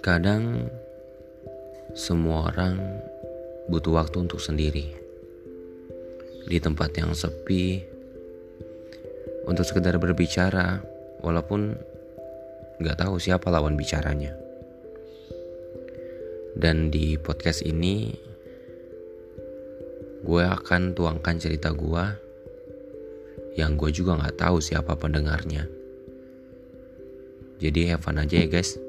Kadang semua orang butuh waktu untuk sendiri di tempat yang sepi untuk sekedar berbicara walaupun nggak tahu siapa lawan bicaranya. Dan di podcast ini gue akan tuangkan cerita gue yang gue juga nggak tahu siapa pendengarnya. Jadi have fun aja ya guys.